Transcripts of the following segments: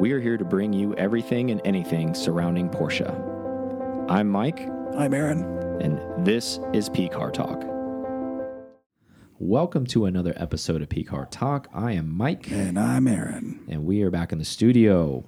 we are here to bring you everything and anything surrounding Porsche. I'm Mike, I'm Aaron. and this is P Car Talk. Welcome to another episode of P Car Talk. I am Mike, And I'm Aaron. and we are back in the studio.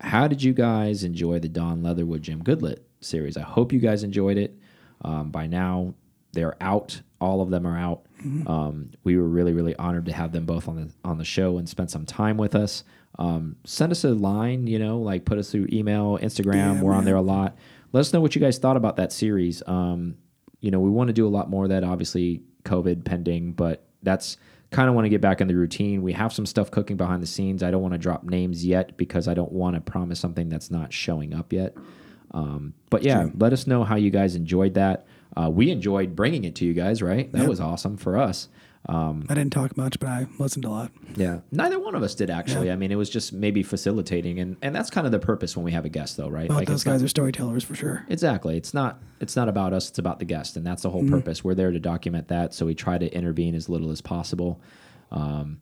How did you guys enjoy the Don Leatherwood Jim Goodlet series? I hope you guys enjoyed it. Um, by now, they're out. All of them are out. Um, we were really, really honored to have them both on the on the show and spend some time with us. Um, send us a line, you know, like put us through email, Instagram. Yeah, we're on there a lot. Let us know what you guys thought about that series. Um, you know, we want to do a lot more of that. Obviously, COVID pending, but that's kind of want to get back in the routine. We have some stuff cooking behind the scenes. I don't want to drop names yet because I don't want to promise something that's not showing up yet. Um, but yeah, let us know how you guys enjoyed that. Uh, we enjoyed bringing it to you guys, right? That Yep. was awesome for us. Um, I didn't talk much, but I listened a lot. yeah, neither one of us did actually. I mean, it was just maybe facilitating, and and that's kind of the purpose when we have a guest, though, right? Both Like, those it's not- guys are storytellers for sure. Exactly. It's not it's not about us, it's about the guest, and that's the whole Mm-hmm. purpose. We're there to document that, so we try to intervene as little as possible. Um,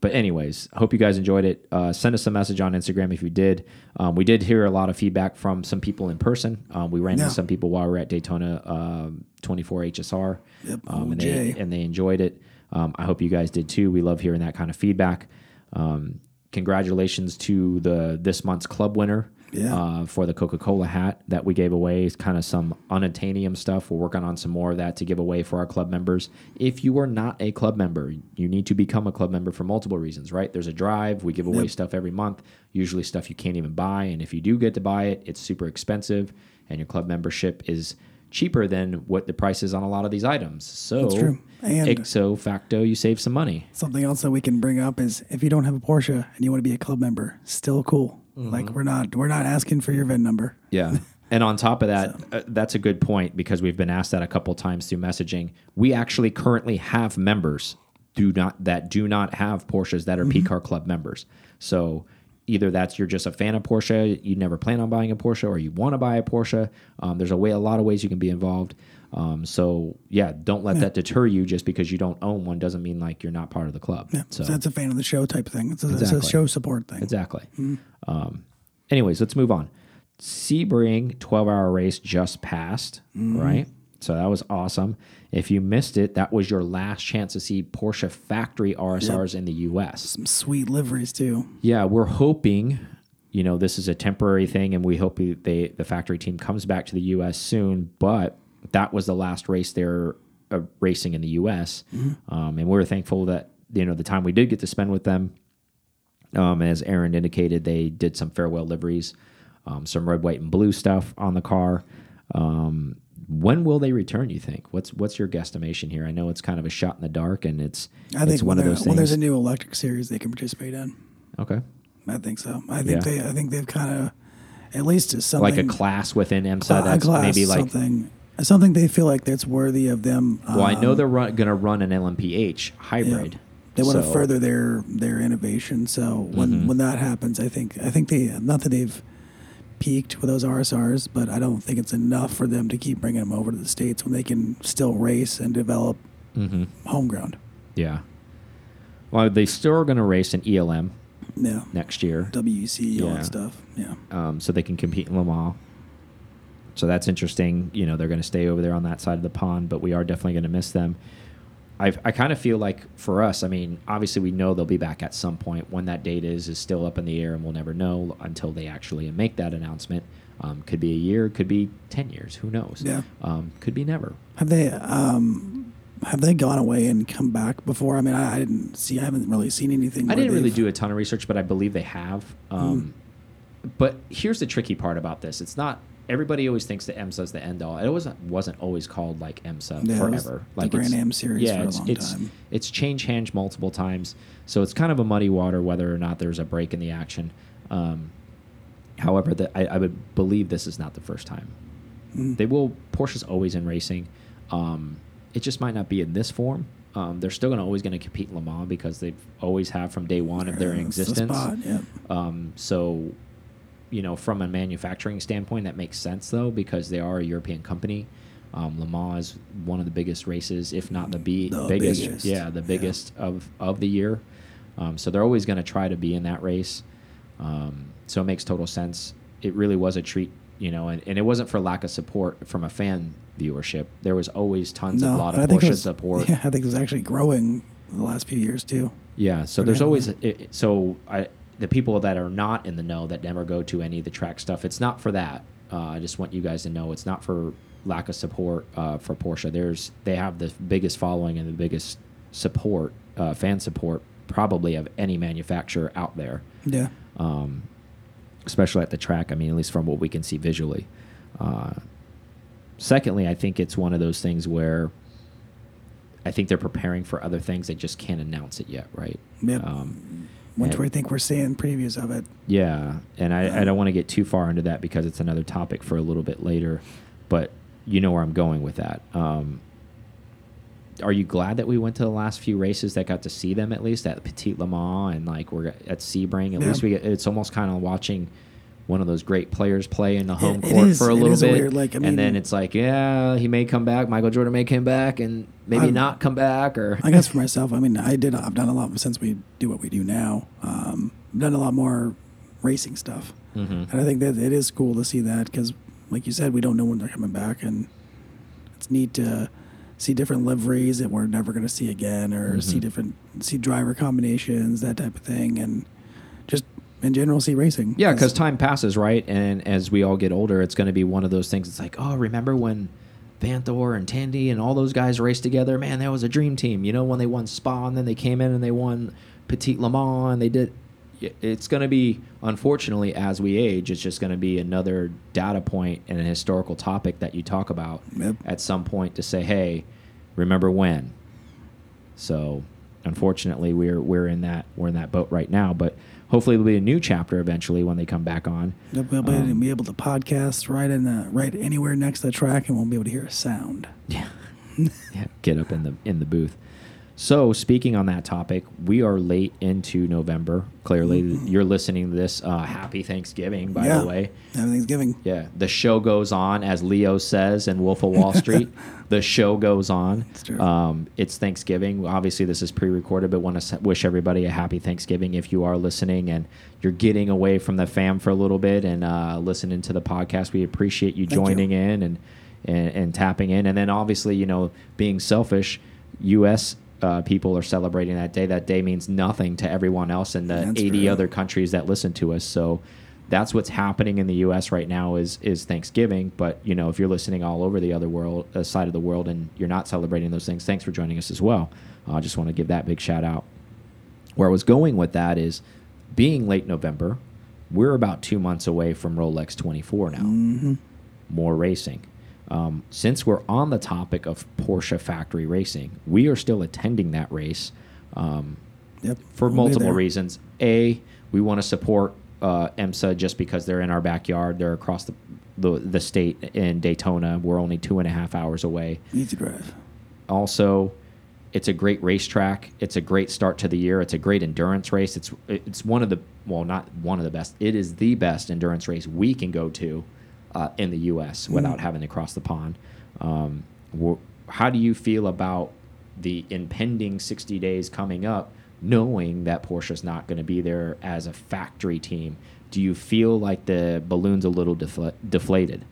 but anyways, hope you guys enjoyed it. Uh, send us a message on Instagram if you did. Um, we did hear a lot of feedback from some people in person. Um, we ran Yeah. into some people while we were at Daytona um, 24 HSR, Yep. um, and they and they enjoyed it. Um, I hope you guys did too. We love hearing that kind of feedback. Um, congratulations to the this month's club winner Yeah. uh, for the Coca Cola hat that we gave away. It's kind of some unattainium stuff. We're working on some more of that to give away for our club members. If you are not a club member, you need to become a club member for multiple reasons, right? There's a drive. We give away Yep. stuff every month, usually stuff you can't even buy. And if you do get to buy it, it's super expensive, and your club membership is cheaper than what the price is on a lot of these items. So, That's true. And- ipso facto, you save some money. Something else that we can bring up is if you don't have a Porsche and you want to be a club member, still cool. Mm-hmm. Like we're not we're not asking for your VIN number. Yeah. And on top of that, uh, that's a good point because we've been asked that a couple times through messaging. We actually currently have members do not that do not have Porsches that are P Car Club members. So either that's you're just a fan of Porsche, you never plan on buying a Porsche, or you want to buy a Porsche. Um, there's a way, a lot of ways you can be involved. Um, so yeah, don't let that deter you. Just because you don't own one doesn't mean like you're not part of the club. Yeah. So So that's a fan of the show type thing. It's a, it's a show support thing. Exactly. Um, anyways, let's move on. Sebring 12 hour race just passed, right? So that was awesome. If you missed it, that was your last chance to see Porsche factory RSRs in the US. Some sweet liveries too. Yeah, we're hoping, you know, this is a temporary thing and we hope we- they the factory team comes back to the US soon, but that was the last race they're uh, racing in the US. Um, and we're thankful that, you know, the time we did get to spend with them um, as Aaron indicated, they did some farewell liveries, um, some red, white, and blue stuff on the car. Um, when will they return? You think? What's what's your guesstimation here? I know it's kind of a shot in the dark, and it's I think it's one when, of those when there's a new electric series they can participate in. okay, I think so. I think Yeah. they I think they've kind of at least is something like a class within cla- a that's class, maybe like. something something they feel like that's worthy of them. Well, I know um, they're run, to run an LMDh hybrid. They want to so- further their their innovation. So when Mm-hmm. when that happens, I think I think they not that they've peaked with those RSRs, but I don't think it's enough for them to keep bringing them over to the states when they can still race and develop Mm-hmm. home ground. Yeah. Well, they still are going to race an ELM Yeah, next year. WEC all that stuff. Yeah, um, so they can compete in Le Mans. So that's interesting. You know, they're going to stay over there on that side of the pond, but we are definitely going to miss them. I I kind of feel like for us, I mean, obviously we know they'll be back at some point. When that date is is still up in the air, and we'll never know until they actually make that announcement. Um, could be a year, could be ten years. Who knows? Yeah. Um, could be never. have they um have they gone away and come back before? I mean, I, I didn't see. I haven't really seen anything. I didn't really do a ton of research, but I believe they have. Um, But here's the tricky part about this: it's not everybody always thinks that IMSA is the end all. It wasn't wasn't always called like IMSA Yeah, forever. the like Grand it's- Am series yeah, for a it's, long it's, time. It's changed hands multiple times, so it's kind of a muddy water whether or not there's a break in the action. Um, however, the, I, I would believe this is not the first time. Mm. They will. Porsche's always in racing. Um, it just might not be in this form. Um, they're still gonna always going to compete in Le Mans because they've always have from day one of their it's the existence. spot, yeah. Um, so, you know, from a manufacturing standpoint, that makes sense though because they are a European company. Um, Le Mans is one of the biggest races, if not the, be The biggest. biggest, Yeah, the yeah. biggest of of the year. Um, so they're always going to try to be in that race. Um, so it makes total sense. It really was a treat, you know, and, and it wasn't for lack of support from a fan viewership. There was always tons of a lot of I think it Porsche was- support. Yeah, I think it was actually growing the last few years too. Yeah, so there's always it- so I the people that are not in the know that never go to any of the track stuff. It's not for that. Uh, I just want you guys to know it's not for lack of support uh, for Porsche. There's they have the biggest following and the biggest support, uh, fan support, probably of any manufacturer out there, Yeah. um, especially at the track. I mean, at least from what we can see visually. Uh, secondly, I think it's one of those things where I think they're preparing for other things. They just can't announce it yet, right? Yep. Um, Which and- we think we're seeing previews of it. yeah, and I, I don't want to get too far into that because it's another topic for a little bit later, but you know where I'm going with that. Um, are you glad that we went to the last few races that got to see them at least at Petit Le Mans and like we're at Sebring? At Yeah. least we get, it's almost kind of watching one of those great players play in the home It- it court is- for a little bit, weird, like, I and then it's like, yeah, he may come back. Michael Jordan may come back, and maybe I'm- not come back, or I guess for myself, I mean, I did. I've done a lot since we do what we do now. Um, I've done a lot more racing stuff, Mhm. and I think that it is cool to see that because, like you said, we don't know when they're coming back, and it's neat to see different liveries that we're never going to see again, or see Mhm. different see driver combinations, that type of thing, and in general see racing. Yeah, because time passes, right? And as we all get older, it's going to be one of those things. It's like, oh, remember when Vanthoor and Tandy and all those guys raced together? Man, that was a dream team. You know, when they won Spa and then they came in and they won Petit Le Mans and they did. It's going to be, unfortunately, as we age, it's just going to be another data point and a historical topic that you talk about Yep. at some point to say, hey, remember when? So, unfortunately, we're we're in that we're in that boat right now. But hopefully, there'll be a new chapter eventually when they come back on. We'll be, able, Um, be able to podcast right in the right anywhere next to the track, and we'll be able to hear a sound. Yeah, yeah, get up in the in the booth. So, speaking on that topic, we are late into November. Clearly, you're listening to this. Uh, happy Thanksgiving, by yeah, the way. everything's giving. Yeah, the show goes on, as Leo says in Wolf of Wall Street. the show goes on. It's true. Um, it's Thanksgiving. Obviously, this is pre-recorded, but want to wish everybody a happy Thanksgiving if you are listening and you're getting away from the fam for a little bit and uh, listening to the podcast. We appreciate you Thank you. joining in and, and and tapping in. And then obviously, you know, being selfish, U.S. Uh, people are celebrating that day. That day means nothing to everyone else in the That's 80 true. other countries that listen to us. So that's what's happening in the U.S. right now is is Thanksgiving. But you know, if you're listening all over the other world uh, side of the world and you're not celebrating those things, thanks for joining us as well. I just want to give that big shout out. Where I was going with that is being late November, we're about two months away from Rolex 24 now. hmm More racing. Um, since we're on the topic of Porsche factory racing, we are still attending that race. Um, Yep. for We'll multiple reasons. A, we want to support uh, IMSA just because they're in our backyard. They're across the, the the state in Daytona. We're only two and a half hours away. Easy drive. Also, it's a great racetrack. It's a great start to the year. It's a great endurance race. It's it's one of the well, not one of the best. It is the best endurance race we can go to uh, in the U.S. without having to cross the pond. Um, how do you feel about the impending 60 days coming up, knowing that Porsche's not going to be there as a factory team? Do you feel like the balloon's a little defla deflated?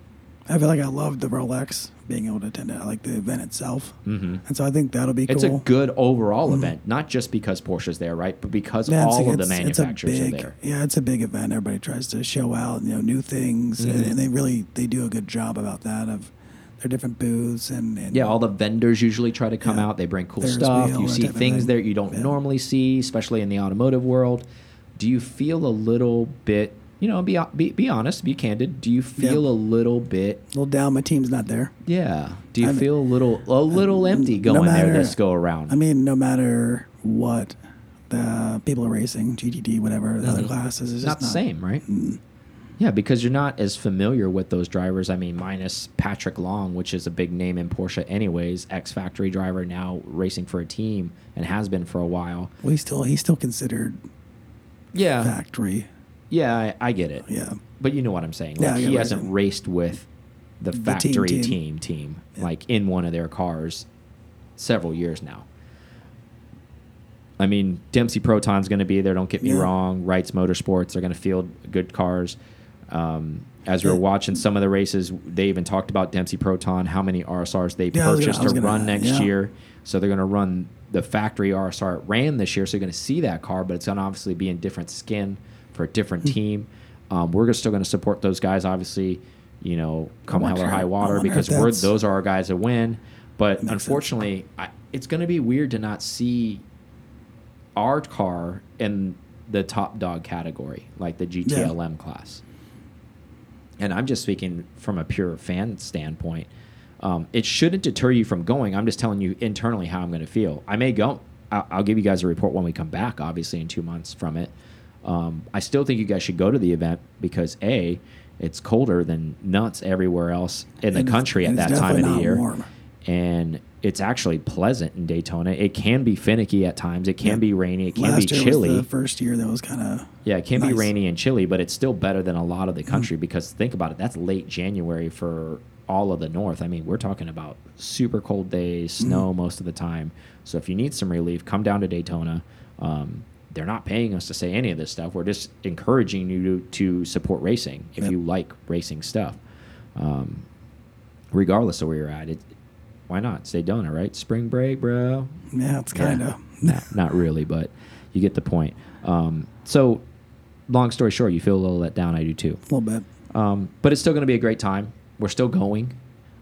I feel like I love the Rolex being able to attend it. I like the event itself, Mm-hmm. and so I think that'll be It's cool. a good overall event, not just because Porsche's there, right? But because Yeah, all of the it's- it's a manufacturers big- are there. Yeah, it's a big event. Everybody tries to show out, you know, new things, and, Mhm. and they really they do a good job about that of their different booths and, and Yeah, all the vendors usually try to come Yeah. out. They bring cool stuff. You see things thing. there you don't Yeah. normally see, especially in the automotive world. Do you feel a little bit, you know, be be, be honest, be candid. Do you feel a little bit, little down. My team's not there. yeah? Do you I'm- feel a little a little empty no going there this go around? I mean, no matter what the people are racing, GTD, whatever the other Mhm. classes, it's not the same, right? Yeah, because you're not as familiar with those drivers. I mean, minus Patrick Long, which is a big name in Porsche, anyways. Ex factory driver now racing for a team and has been for a while. Well, he's still he's still considered Yeah, factory. Yeah, I, I get it. Yeah, But you know what I'm saying. Yeah, Like get he hasn't saying. raced with the, The team factory team. team team, Yeah. like in one of their cars several years now. I mean, Dempsey Proton's going to be there. Don't get me Yeah. wrong. Wrights Motorsports are going to field good cars. Um, as we were watching some of the races, they even talked about Dempsey Proton, how many RSRs they Yeah, gonna- purchased I to gonna- run next yeah. year. So they're going to run the factory RSR it ran this year. So you're going to see that car, but it's going to obviously be in different skin for a different Hmm. team. Um, we're still going to support those guys, obviously. You know, come hell or high water, because we're those are our guys that win. But sense. unfortunately, I, it's going to be weird to not see our car in the top dog category, like the GTLM class. And I'm just speaking from a pure fan standpoint. Um, it shouldn't deter you from going. I'm just telling you internally how I'm going to feel. I may go. I'll, I'll give you guys a report when we come back, obviously, in two months from it. Um, I still think you guys should go to the event because, A, it's colder than nuts everywhere else in the And it's- country at that time of the year warm. and it's actually pleasant in Daytona. It can be finicky at times. It can Yeah. be rainy. It can Last be chilly. the first year that was kind of yeah, it can be rainy and chilly, but it's still better than a lot of the Mm-hmm. country because think about it. That's late January for all of the north. I mean, we're talking about super cold days, Mm-hmm. snow most of the time. So if you need some relief, come down to Daytona. Um, they're not paying us to say any of this stuff. We're just encouraging you to, to support racing if Yep. you like racing stuff. Um, regardless of where you're at, it, why not? It's Daytona, right? Spring break, bro. yeah, it's kind of Yeah. not, not really, but you get the point. Um, so, long story short, you feel a little let down. I do too. a little bit. Um, but it's still going to be a great time. We're still going.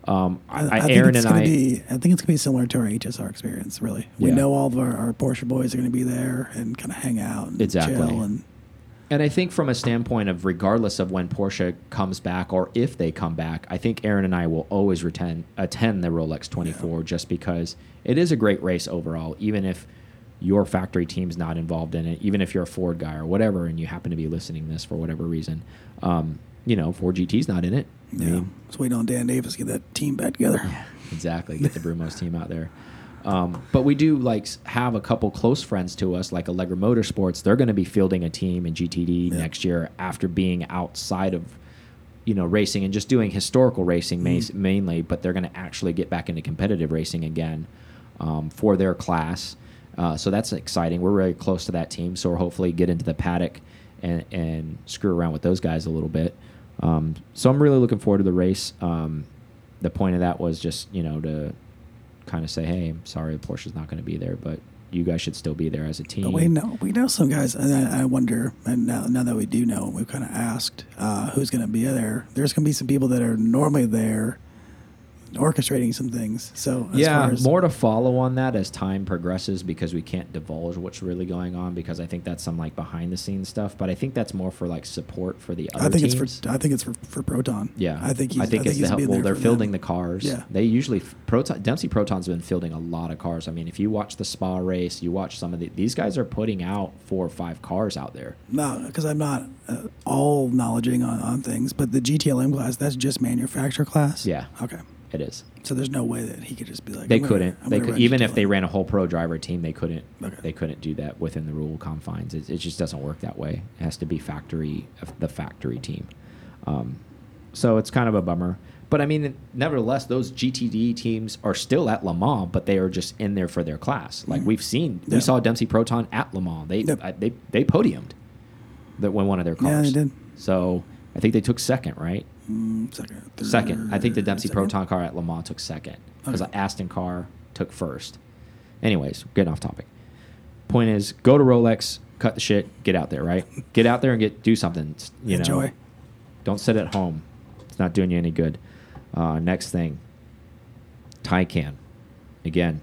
Um, I, I, think Aaron it's and gonna I. Be, I think it's gonna be similar to our HSR experience. Really, we Yeah. know all of our, our Porsche boys are gonna be there and kind of hang out and Exactly. chill and And I think from a standpoint of regardless of when Porsche comes back or if they come back, I think Aaron and I will always retain, attend the Rolex 24 just because it is a great race overall, even if your factory team's not involved in it, even if you're a Ford guy or whatever, and you happen to be listening to this for whatever reason. Um, you know, Ford GT's not in it. I yeah. mean, Just waiting on Dan Davis to get that team back together. exactly. Get the Brumos team out there. Um, but we do like have a couple close friends to us, like Alegra Motorsports. They're going to be fielding a team in GTD Yeah. next year after being outside of, you know, racing and just doing historical racing Mm-hmm. mainly. But they're going to actually get back into competitive racing again um, for their class. Uh, so that's exciting. We're very close to that team, so we'll hopefully get into the paddock and and screw around with those guys a little bit. Um, so I'm really looking forward to the race. Um, the point of that was just you know to kind of say, hey, I'm sorry, Porsche's not going to be there, but you guys should still be there as a team. But we know we know some guys, and I, I wonder. And now, now that we do know, we've kind of asked uh, who's going to be there. There's going to be some people that are normally there, orchestrating some things. So as yeah, far as, more to follow on that as time progresses because we can't divulge what's really going on because I think that's some like behind the scenes stuff. But I think that's more for like support for the other I think teams. it's for I think it's for, for Proton. Yeah, I think he's, I think it's he's the help. Well, they're fielding them. the cars. Yeah. they usually Proton Dempsey Proton's been fielding a lot of cars. I mean, if you watch the Spa race, you watch some of the these guys are putting out four or five cars out there. No, because I'm not uh, all knowledgeing on, on things, but the GTLM class that's just manufacturer class. Yeah. Okay. It is. So there's no way that he could just be like They I'm gonna- couldn't. They could, even if they ran a whole pro driver team, they couldn't. Okay. They couldn't do that within the rule confines. It, it just doesn't work that way. It has to be factory, the factory team. Um, so it's kind of a bummer. But I mean, nevertheless, those GTD teams are still at Le Mans, but they are just in there for their class. Like we've seen. Yeah. we saw Dempsey Proton at Le Mans. They Yep. I, they they podiumed that when one of their cars. Yeah, they did. So I think they took second, right? Mm, second, third, Second. I think the Dempsey second. Proton car at Le Mans took second because Okay. the Aston car took first. Anyways, getting off topic. Point is, go to Rolex, cut the shit, get out there, right? Get out there and get do something. You know, Enjoy. don't sit at home. It's not doing you any good. Uh, next thing, Taycan. Again,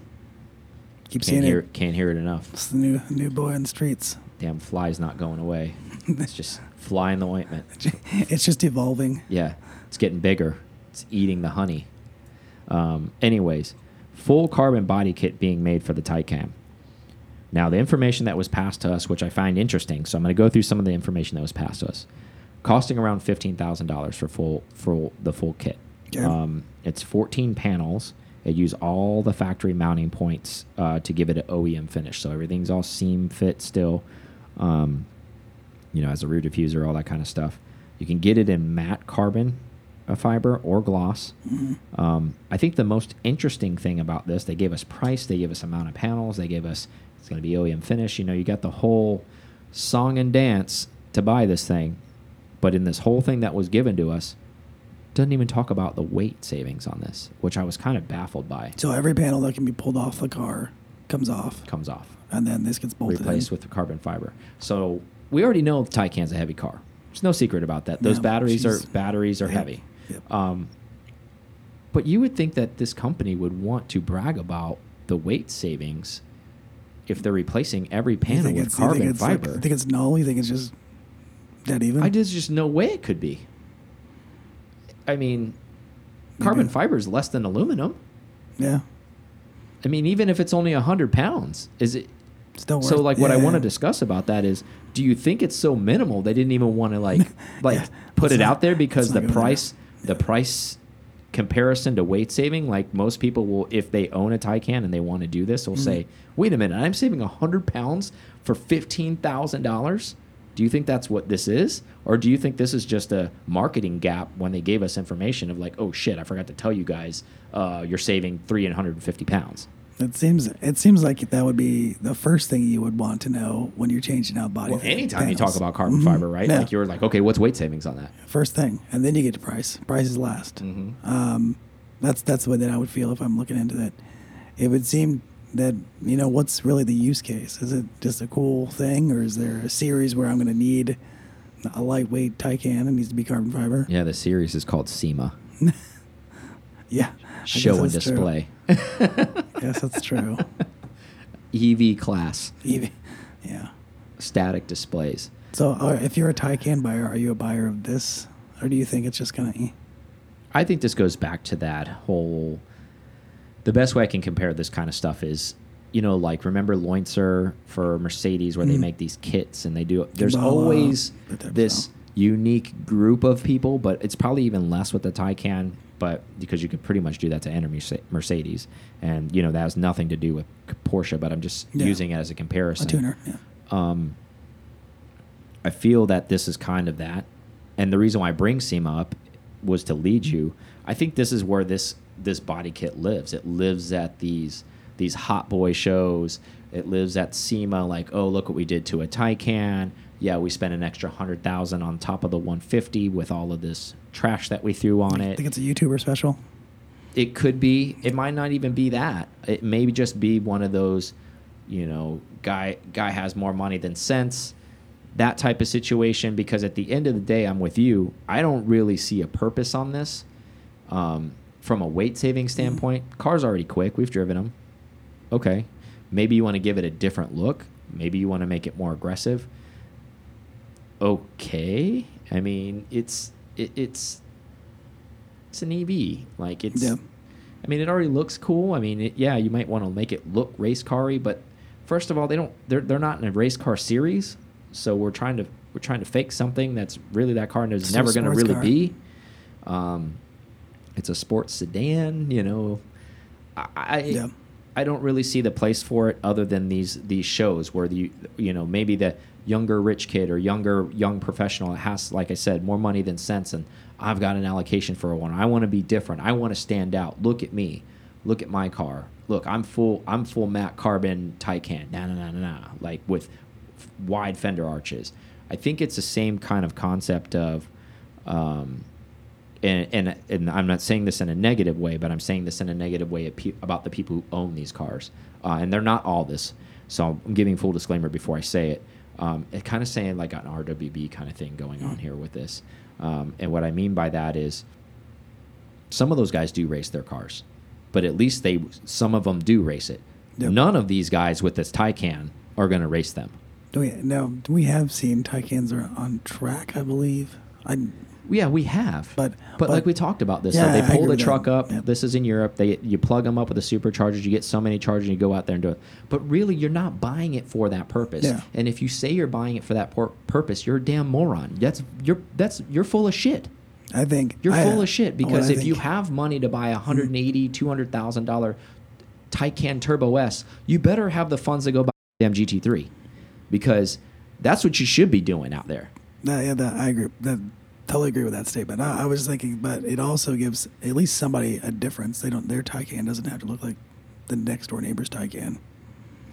Keep can't seeing hear it. can't hear it enough. It's the new new boy in the streets. Damn fly's not going away. It's just fly in the ointment. It's just evolving. Yeah, it's getting bigger. It's eating the honey. Um, anyways, full carbon body kit being made for the Taycan. Now, the information that was passed to us, which I find interesting, so I'm going to go through some of the information that was passed to us, costing around fifteen thousand dollars for full for the full kit. Okay. Um, it's 14 panels. It use all the factory mounting points uh, to give it an OEM finish, so everything's all seam fit still. Um, you know, as a rear diffuser, all that kind of stuff. You can get it in matte carbon uh, fiber or gloss. Mm-hmm. Um, I think the most interesting thing about this, they gave us price, they gave us amount of panels, they gave us It's going to be OEM finish. You know, you got the whole song and dance to buy this thing, but in this whole thing that was given to us, doesn't even talk about the weight savings on this, which I was kind of baffled by. So every panel that can be pulled off the car comes off, Comes off, and then this gets bolted replaced in. with the carbon fiber. So we already know the Taycan's a heavy car. There's no secret about that. Those Yeah, batteries she's- are batteries are Yep, heavy. yep. Um, but you would think that this company would want to brag about the weight savings if they're replacing every panel with it's- you think carbon it's like- fiber. I think it's null. You think it's just dead even? I just just no way it could be. I mean, carbon fiber is less than aluminum. Yeah. I mean, even if it's only hundred pounds, is it? Still So, like, what I want to yeah. discuss about that is, do you think it's so minimal they didn't even want to like, like Yeah, put it not- out there because the not go there. price, the price comparison to weight saving, like most people will, if they own a Taycan and they want to do this, will Mm-hmm. say, wait a minute, I'm saving hundred pounds for fifteen thousand dollars. Do you think that's what this is, or do you think this is just a marketing gap when they gave us information of like, oh shit, I forgot to tell you guys, uh, you're saving three hundred and fifty pounds. It seems it seems like that would be the first thing you would want to know when you're changing out body. Well, anytime you talk about carbon Mhm. fiber, right? Yeah. Like you're like, okay, what's weight savings on that? first thing, and then you get to price. Price is last. Mm-hmm. Um, that's that's the way that I would feel if I'm looking into that. It would seem that you know what's really the use case? Is it just a cool thing, or is there a series where I'm going to need a lightweight Taycan? It needs to be carbon fiber. Yeah, the series is called SEMA, Yeah, Show and display. true. Yes, that's true. EV class, EV. yeah. static displays. So, uh, if you're a Taycan buyer, are you a buyer of this, or do you think it's just of? I think this goes back to that whole. The best way I can compare this kind of stuff is, you know, like remember Lorinser for Mercedes where they Mhm. make these kits and they do. There's always that type of this unique group of people, but it's probably even less with the Taycan. But because you could pretty much do that to any Mercedes, and you know that has nothing to do with Porsche. But I'm just Yeah. using it as a comparison. A tuner. Yeah. um, I feel that this is kind of that, and the reason why I bring SEMA up was to lead you. I think this is where this this body kit lives. It lives at these these hot boy shows. It lives at SEMA. Like, oh, look what we did to a Taycan. Yeah, we spent an extra hundred thousand on top of the 150 with all of this trash that we threw on it. I think it's a YouTuber special. It could be. It might not even be that. It may just be one of those, you know, guy guy has more money than sense, that type of situation. Because at the end of the day, I'm with you. I don't really see a purpose on this. Um, from a weight saving standpoint, car's already quick. We've driven them. Okay, maybe you want to give it a different look. Maybe you want to make it more aggressive. Okay, I mean it's it, it's it's an EV. Like it's. Yeah. I mean, it already looks cool. I mean, it, yeah, you might want to make it look race car-y, but first of all, they don't. They're they're not in a race car series, so we're trying to we're trying to fake something that's really that car is Still a never going to really car. be. Um, it's a sports sedan, you know. I I, Yeah. I don't really see the place for it other than these these shows where the you know maybe the younger rich kid or younger young professional that has like I said more money than sense and I've got an allocation for a one. I want to be different. I want to stand out. Look at me. Look at my car. Look, I'm full. I'm full matte carbon Taycan. Nah, nah, nah, nah, nah. Like with wide fender arches. I think it's the same kind of concept of, um, and, and and I'm not saying this in a negative way, but I'm saying this in a negative way about the people who own these cars, uh, and they're not all this. So I'm giving full disclaimer before I say it. Um, it kind of saying like an RWB kind of thing going on here with this, um, and what I mean by that is, some of those guys do race their cars, but at least they some of them do race it. Yep. None of these guys with this Taycan are going to race them. Do we now? We have seen Taycans are on track, I believe. I Yeah, we have. But- but, but- like we talked about this, Yeah, so they pull the truck that. up. This is in Europe. They you plug them up with the superchargers. You get so many chargers, and you go out there and do it. But really, you're not buying it for that purpose. Yeah. And if you say you're buying it for that pur- purpose, you're a damn moron. That's you're that's you're full of shit. I think You're I- full uh, of shit because if you have money to buy a hundred and eighty, two hundred thousand dollar Taycan Turbo S, you better have the funds to go buy a damn GT3, because that's what you should be doing out there. That, yeah, that, I agree. That totally agree with that statement. I, I was thinking, but it also gives at least somebody a difference. They don't. Their Taycan doesn't have to look like the next door neighbor's Taycan.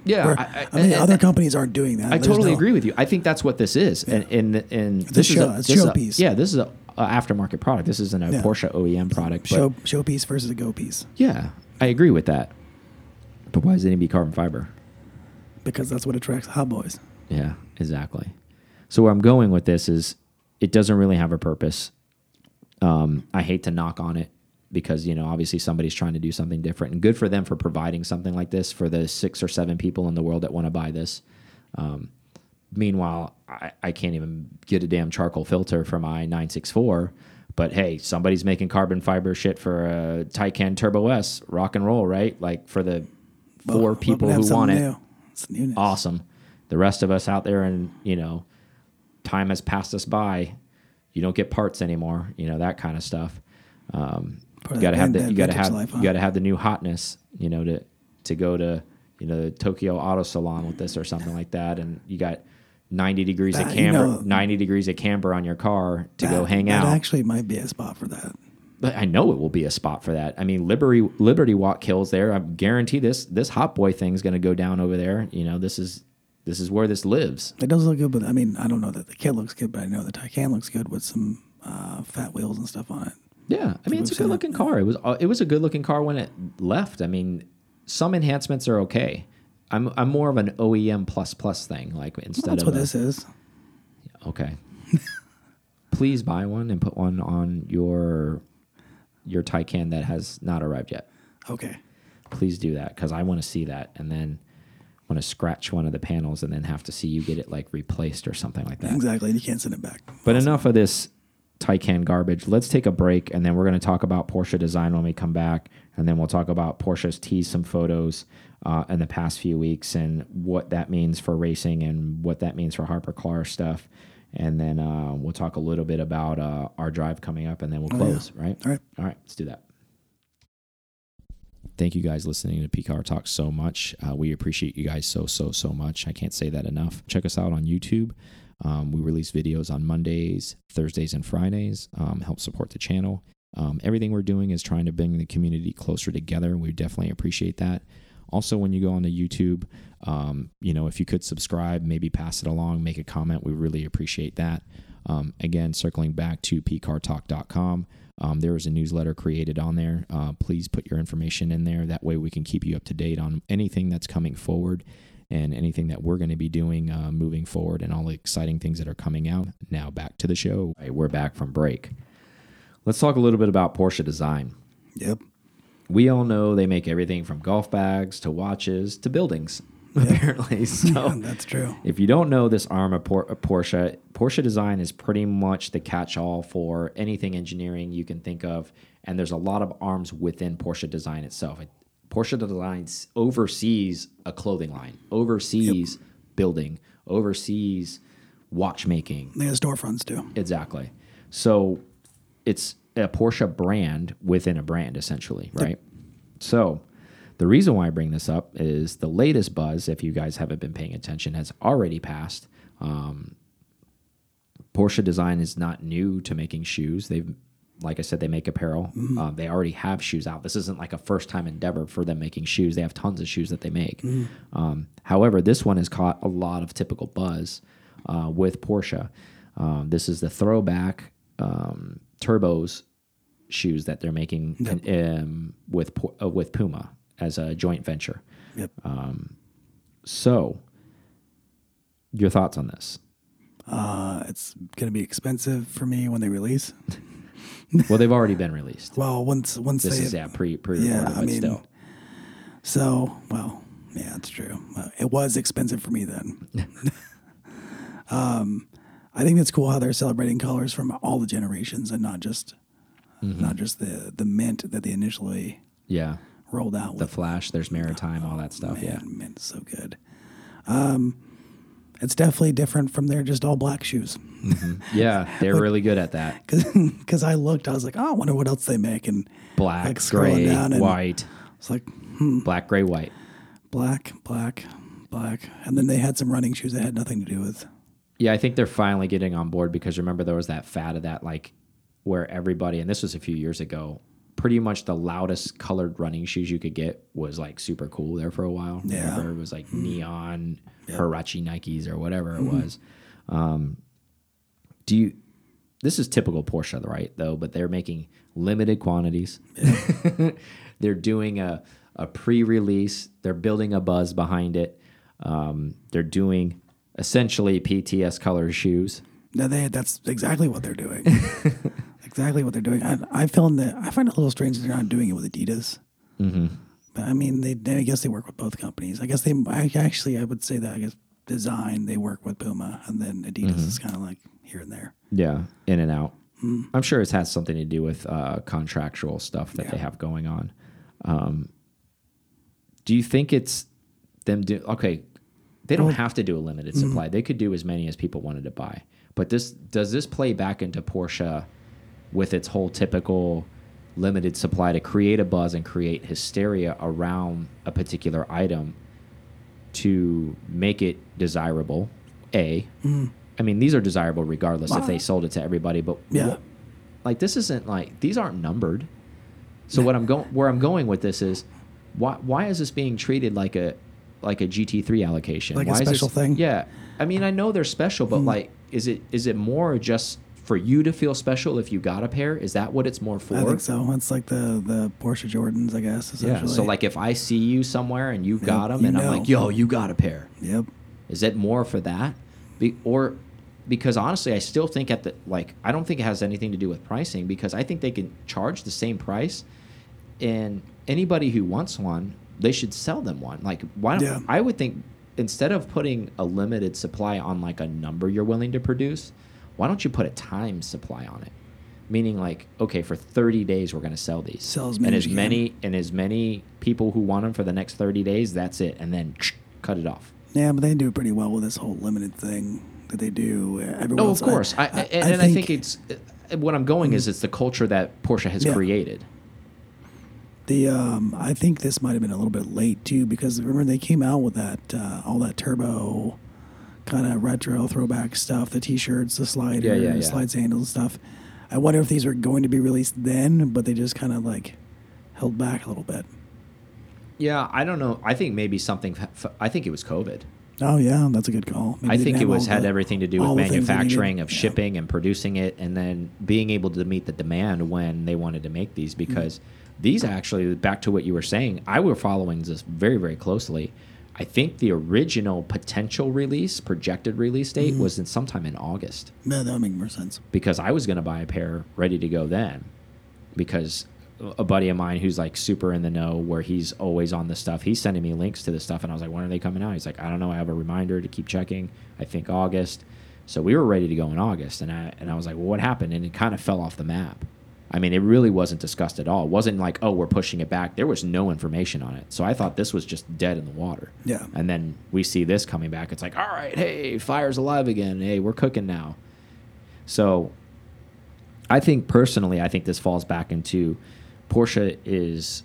Yeah, Where- I- I- I, mean, and- other companies aren't doing that. I There's totally no- agree with you. I think that's what this is, and and and a this show- is it's this is showpiece. yeah, this is a, a aftermarket product. This isn't a Yeah. Porsche OEM product. Show showpiece versus a go piece yeah, I agree with that. But why does it need to be carbon fiber? because that's what attracts hot boys. Yeah, exactly. So where I'm going with this is, it doesn't really have a purpose. Um, I hate to knock on it because you know obviously somebody's trying to do something different, and good for them for providing something like this for the six or seven people in the world that want to buy this. Um, meanwhile, I, I can't even get a damn charcoal filter for my 964. But hey, somebody's making carbon fiber shit for a Taycan Turbo S, rock and roll, right? Like for the four we're people who want it new. Awesome. The rest of us out there, and you know, time has passed us by. You don't get parts anymore. You know that kind of stuff. Um, you got to have the you got to have life, huh? you got to have the new hotness. You know to to go to you know the Tokyo Auto Salon with this or something like that, and you got. 90 degrees of That, you camber, know- 90 degrees of camber on your car to go hang that out. actually might be a spot for that. But I know it will be a spot for that. I mean, Liberty Liberty Walk kills there. I guarantee this this hot boy thing's going to go down over there. You know, this is this is where this lives. It does look good, but I mean, I don't know that the kit looks good, but I know the Taycan looks good with some uh, fat wheels and stuff on it. Yeah, I mean, it's a good looking car. It was uh, it was a good looking car when it left. I mean, some enhancements are okay. I'm I'm more of an OEM plus plus thing. Like instead That's of what a- this is. okay. Please buy one and put one on your your Taycan that has not arrived yet. Okay. Please do that because I want to see that and then want to scratch one of the panels and then have to see you get it like replaced or something like that. Exactly. You can't send it back. But enough of this Taycan garbage. Let's take a break and then we're going to talk about Porsche design when we come back. And then we'll talk about Porsche's teased some photos uh, in the past few weeks and what that means for racing and what that means for Harper Clark stuff. And then uh, we'll talk a little bit about uh, our drive coming up and then we'll Oh, yeah. close, right? All right. All right, let's do that. Thank you guys listening to PCAR Talk so much. Uh, we appreciate you guys so, so, so much. I can't say that enough. Check us out on YouTube. Um, we release videos on Mondays, Thursdays, and Fridays. Um, help support the channel. Um, everything we're doing is trying to bring the community closer together. We definitely appreciate that. Also, when you go onto YouTube, um, you know, if you could subscribe, maybe pass it along, make a comment, we really appreciate that. Um, again, circling back to pcartalk.com, um, there is a newsletter created on there. Uh, please put your information in there. That way, we can keep you up to date on anything that's coming forward and anything that we're going to be doing uh, moving forward and all the exciting things that are coming out. Now, back to the show. Right, we're back from break. Let's talk a little bit about Porsche design. Yep. We all know they make everything from golf bags to watches to buildings, apparently. So, That's true. if you don't know this arm of Por- uh, Porsche, Porsche design is pretty much the catch-all for anything engineering you can think of, and there's a lot of arms within Porsche design itself. It, Porsche design oversees a clothing line, oversees building, oversees watchmaking, They have storefronts too. Exactly. So it's a Porsche brand within a brand, essentially, right? So the reason why I bring this up is the latest buzz, if you guys haven't been paying attention, has already passed. Um, Porsche design is not new to making shoes. They've, like I said, they make apparel. Uh, they already have shoes out. This isn't like a first time endeavor for them making shoes. They have tons of shoes that they make. Um, however, this one has caught a lot of typical buzz uh, with Porsche. Um, this is the throwback um, turbos shoes that they're making um, with uh, with Puma as a joint venture. Yep. So, your thoughts on this? Uh, it's going to be expensive for me when they release. Well, they've already been released. Well, once once This they is yeah pre pre Yeah, I but mean, still. So, well, yeah, that's true. Uh, it was expensive for me then. um, I think it's cool how they're celebrating colors from all the generations and not just Mm-hmm. not just the the mint that they initially Yeah, rolled out the. Flash. There's Maritime, all that stuff. Man, Yeah, mint's so good. Um, it's definitely different from their just all black shoes. yeah, they're really good at that. Because I looked, I was like, oh, I wonder what else they make, and Black, Like gray, down and- white, it's like black, gray, white. black, black, black, and then they had some running shoes that had nothing to do with. Yeah, I think they're finally getting on board because remember there was that fad of that like where everybody and this was a few years ago pretty much the loudest colored running shoes you could get was like super cool there for a while. Yeah. Remember, it was like neon Huarache Nikes or whatever it Mm-hmm. was. Um, do you? This is typical Porsche, right? Though, but they're making limited quantities. they're doing a a pre-release. They're building a buzz behind it. Um, they're doing essentially PTS color shoes. No, they that's exactly what they're doing. exactly what they're doing. I, I found that I find it a little strange that they're not doing it with Adidas. Mm-hmm. But I mean, they, they I guess they work with both companies. I guess they I, actually I would say that I guess design they work with Puma, and then Adidas Mm-hmm. is kind of like here and there. Yeah, in and out. I'm sure it has something to do with uh, contractual stuff that they have going on. Um, do you think it's them do okay? They don't have to do a limited supply. They could do as many as people wanted to buy. But this does this play back into Porsche with its whole typical limited supply to create a buzz and create hysteria around a particular item to make it desirable? A, mm-hmm. I mean, these are desirable regardless if they sold it to everybody. But Yeah. like this isn't like these aren't numbered. So what I'm going where I'm going with this is why why is this being treated like a like a GT3 allocation? Like a why is special this, thing? Yeah. I mean, I know they're special, but mm-hmm. like is it is it more just for you to feel special if you got a pair? Is that what it's more for? I think so. It's like the the Porsche Jordans, I guess. Yeah. So like if I see you somewhere and you got them you and I'm like, "Yo, you got a pair." Yep. Is it more for that? Be, or because honestly, I still think at the like I don't think it has anything to do with pricing because I think they can charge the same price, and anybody who wants one, they should sell them one. Like why don't Yeah. I would think instead of putting a limited supply on like a number you're willing to produce, why don't you put a time supply on it? Meaning like okay, for 30 days we're going to sell these. Sell as and many as as many and as many people who want them for the next 30 days, that's it, and then cut it off. Yeah, but they do pretty well with this whole limited thing that they do. Everyone No, of course. I, and, and I think it's uh, what I'm going is it's the culture that Porsche has Yeah. created. The um, I think this might have been a little bit late too because remember they came out with that uh, all that turbo kind of retro throwback stuff, the t-shirts, the slider, Yeah, yeah, yeah. slides handles and stuff. I wonder if these were going to be released then, but they just kind of like held back a little bit. Yeah, I don't know. I think maybe something. f- I think it was COVID. Oh yeah, that's a good call. Maybe I think it was had the- everything to do with the things they needed. manufacturing, of Yeah. shipping and producing it, and then being able to meet the demand when they wanted to make these. Mm. Because these actually, back to what you were saying, I were following this very, very closely. I think the original potential release, projected release date, mm-hmm. was in sometime in August. No, that would make more sense. because I was going to buy a pair ready to go then. Because a buddy of mine who's like super in the know where he's always on the stuff he's sending me links to this stuff and I was like when are they coming out? He's like I don't know. I have a reminder to keep checking I think August. So we were ready to go in August and I and I was like well what happened? And it kind of fell off the map I mean it really wasn't discussed at all. It wasn't like oh we're pushing it back. There was no information on it. So I thought this was just dead in the water. Yeah. and then we see this coming back. It's like all right hey fire's alive again. Hey we're cooking now. So I think personally, I think this falls back into Porsche is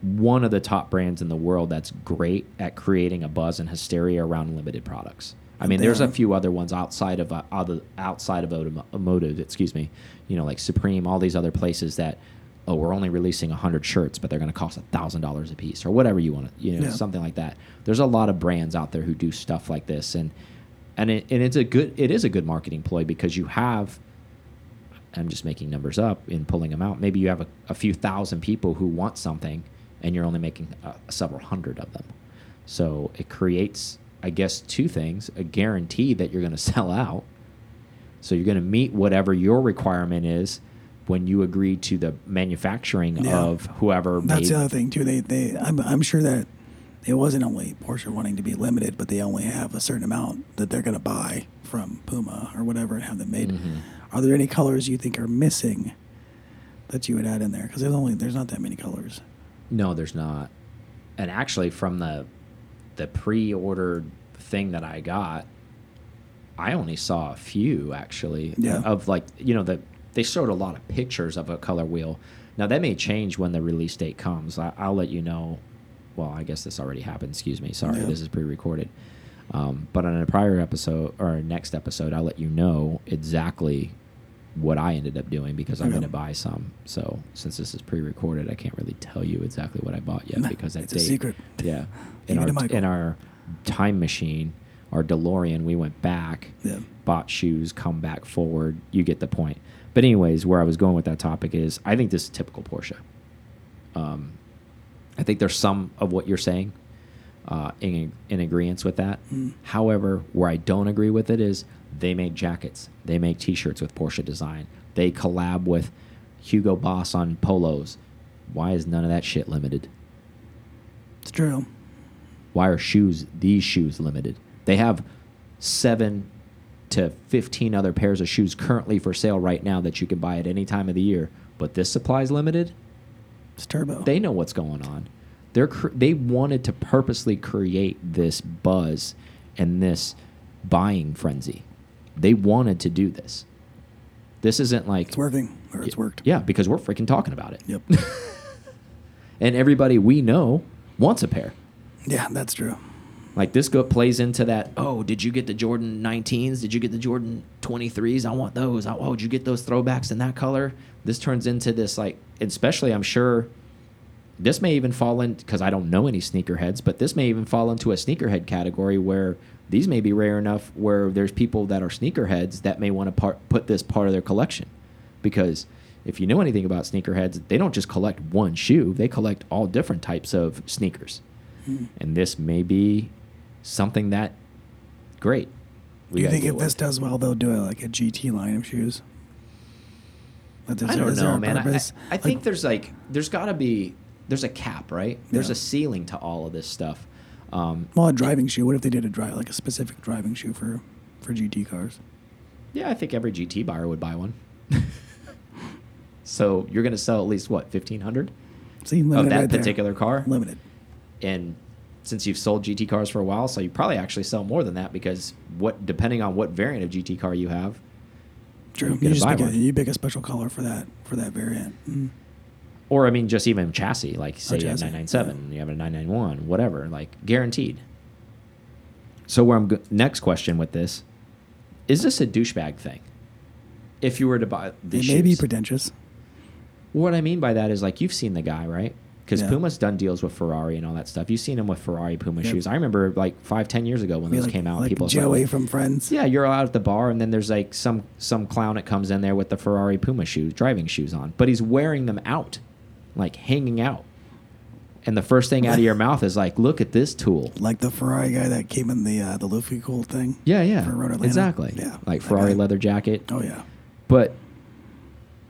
one of the top brands in the world that's great at creating a buzz and hysteria around limited products. I mean, there's a few other ones outside of uh, other outside of automotive, excuse me, you know, like Supreme, all these other places that oh, we're only releasing 100 shirts, but they're going to cost $1,000 a piece or whatever you want to, you know, Yeah. something like that. There's a lot of brands out there who do stuff like this and and it, and it's a good it is a good marketing ploy because you have I'm just making numbers up and pulling them out. Maybe you have a, a few thousand people who want something, and you're only making uh, several hundred of them. So it creates, I guess, two things: a guarantee that you're going to sell out. So you're going to meet whatever your requirement is when you agree to the manufacturing Yeah. of whoever That's made. the other thing too. They they I'm I'm sure that it wasn't only Porsche wanting to be limited, but they only have a certain amount that they're going to buy from Puma or whatever and have them made. Mm-hmm. Are there any colors you think are missing that you would add in there? Because there's only there's not that many colors. No, there's not. And actually, from the the pre-ordered thing that I got, I only saw a few actually Yeah. of like you know the they showed a lot of pictures of a color wheel. Now that may change when the release date comes. I, I'll let you know. Well, I guess this already happened. Excuse me. Sorry, Yeah. this is pre-recorded. Um, but on a prior episode or next episode, I'll let you know exactly what I ended up doing because I'm going to buy some. So since this is pre-recorded, I can't really tell you exactly what I bought yet because that's a secret. Yeah, in our in our time machine, our DeLorean, we went back, Yeah. bought shoes, come back forward. You get the point. But anyways, where I was going with that topic is, I think this is typical Porsche. Um, I think there's some of what you're saying uh, in in agreement with that. Mm. However, where I don't agree with it is they make jackets, they make T-shirts with Porsche design, they collab with Hugo Boss on polos. Why is none of that shit limited? It's true. Why are shoes these shoes limited? They have seven to fifteen other pairs of shoes currently for sale right now that you can buy at any time of the year, but this supply is limited. It's turbo. They know what's going on. They're cr they wanted to purposely create this buzz and this buying frenzy. They wanted to do this. This isn't like it's working, or it's worked. Yeah, because we're freaking talking about it. Yep. And everybody we know wants a pair. yeah, that's true. Like this go plays into that. Oh, did you get the Jordan 19s? Did you get the Jordan 23s? I want those. Oh, oh, did you get those throwbacks in that color? This turns into this like, especially I'm sure. This may even fall in because I don't know any sneakerheads, but this may even fall into a sneakerhead category where these may be rare enough where there's people that are sneakerheads that may want to part, put this part of their collection, because if you know anything about sneakerheads, they don't just collect one shoe; they collect all different types of sneakers hmm. and this may be something that great. We you think if this with. does well, they'll do it like a GT line of shoes? I don't know, man. I, I? I Like, think there's like there's got to be there's a cap, right? There's Yeah. a ceiling to all of this stuff. Um, well, a driving shoe. What if they did a drive like a specific driving shoe for for GT cars? yeah, I think every GT buyer would buy one. so you're going to sell at least what fifteen hundred See, of that right there. particular car, Limited. and since you've sold GT cars for a while, so you probably actually sell more than that because what depending on what variant of GT car you have, True. You You, pick a, you pick a special color for that for that variant. Mm. Or I mean, just even chassis, like say oh, you have chassis, 997, you have a 991, whatever, like guaranteed. So where I'm go next question with this is this a douchebag thing? If you were to buy the It shoes, may be pretentious. what I mean by that is like you've seen the guy, right? Because Yeah. Puma's done deals with Ferrari and all that stuff. You've seen him with Ferrari Puma Yep. shoes. I remember like five, ten years ago when those like, came out. like people Joey started- from Friends. yeah, you're out at the bar, and then there's like some some clown that comes in there with the Ferrari Puma shoes, driving shoes on, but he's wearing them out, like hanging out. And the first thing out of your mouth is like, "Look at this tool." Like the Ferrari guy that came in the uh, the Luffy cool thing. Yeah, yeah, For Road Atlanta. exactly. Yeah, like Ferrari leather jacket. Oh yeah. But